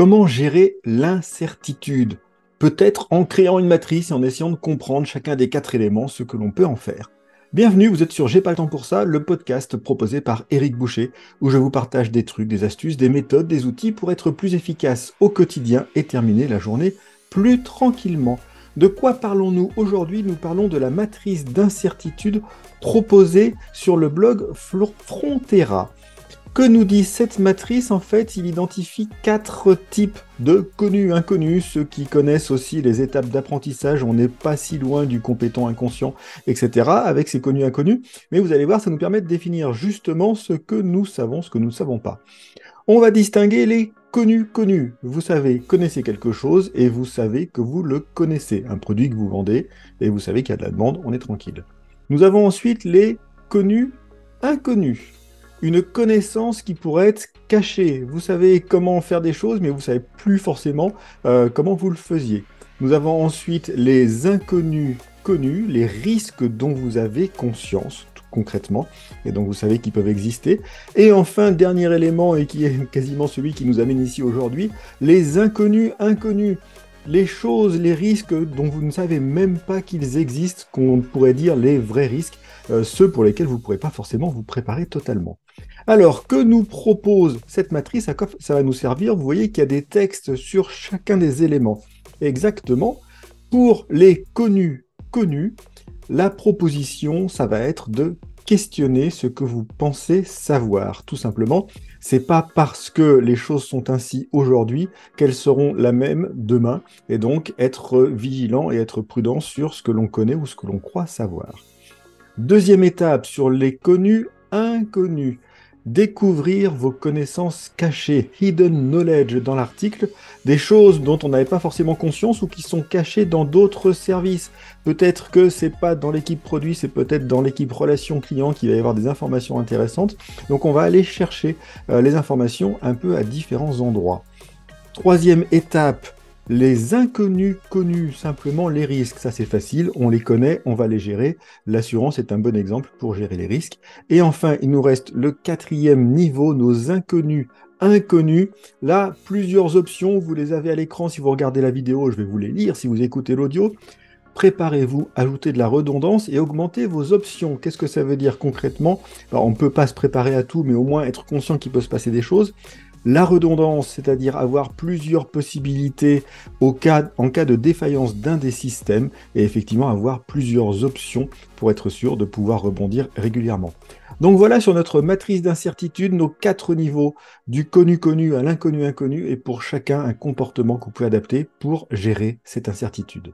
Comment gérer l'incertitude? Peut-être en créant une matrice et en essayant de comprendre chacun des quatre éléments, ce que l'on peut en faire. Bienvenue, vous êtes sur J'ai pas le temps pour ça, le podcast proposé par Eric Boucher, où je vous partage des trucs, des astuces, des méthodes, des outils pour être plus efficace au quotidien et terminer la journée plus tranquillement. De quoi parlons-nous aujourd'hui? Nous parlons de la matrice d'incertitude proposée sur le blog Frontera. Que nous dit cette matrice En fait, il identifie quatre types de connus inconnus. Ceux qui connaissent aussi les étapes d'apprentissage, on n'est pas si loin du compétent inconscient, etc. avec ces connus inconnus. Mais vous allez voir, ça nous permet de définir justement ce que nous savons, ce que nous ne savons pas. On va distinguer les connus connus. Vous savez, connaissez quelque chose et vous savez que vous le connaissez. Un produit que vous vendez et vous savez qu'il y a de la demande, on est tranquille. Nous avons ensuite les connus inconnus une connaissance qui pourrait être cachée. Vous savez comment faire des choses, mais vous savez plus forcément euh, comment vous le faisiez. Nous avons ensuite les inconnus connus, les risques dont vous avez conscience concrètement, et donc vous savez qu'ils peuvent exister. Et enfin, dernier élément, et qui est quasiment celui qui nous amène ici aujourd'hui, les inconnus inconnus les choses, les risques dont vous ne savez même pas qu'ils existent, qu'on pourrait dire les vrais risques, euh, ceux pour lesquels vous ne pourrez pas forcément vous préparer totalement. Alors, que nous propose cette matrice À quoi ça va nous servir Vous voyez qu'il y a des textes sur chacun des éléments. Exactement, pour les connus connus, la proposition, ça va être de questionner ce que vous pensez savoir. Tout simplement, c'est pas parce que les choses sont ainsi aujourd'hui qu'elles seront la même demain, et donc être vigilant et être prudent sur ce que l'on connaît ou ce que l'on croit savoir. Deuxième étape sur les connus inconnus découvrir vos connaissances cachées, hidden knowledge dans l'article, des choses dont on n'avait pas forcément conscience ou qui sont cachées dans d'autres services. Peut-être que c'est pas dans l'équipe produit, c'est peut-être dans l'équipe relation client qu'il va y avoir des informations intéressantes. Donc on va aller chercher euh, les informations un peu à différents endroits. Troisième étape, les inconnus connus, simplement les risques, ça c'est facile, on les connaît, on va les gérer. L'assurance est un bon exemple pour gérer les risques. Et enfin, il nous reste le quatrième niveau, nos inconnus inconnus. Là, plusieurs options, vous les avez à l'écran si vous regardez la vidéo, je vais vous les lire si vous écoutez l'audio. Préparez-vous, ajoutez de la redondance et augmentez vos options. Qu'est-ce que ça veut dire concrètement? On ne peut pas se préparer à tout, mais au moins être conscient qu'il peut se passer des choses. La redondance, c'est-à-dire avoir plusieurs possibilités en cas de défaillance d'un des systèmes, et effectivement avoir plusieurs options pour être sûr de pouvoir rebondir régulièrement. Donc voilà sur notre matrice d'incertitude nos quatre niveaux, du connu connu à l'inconnu inconnu, et pour chacun un comportement qu'on peut adapter pour gérer cette incertitude.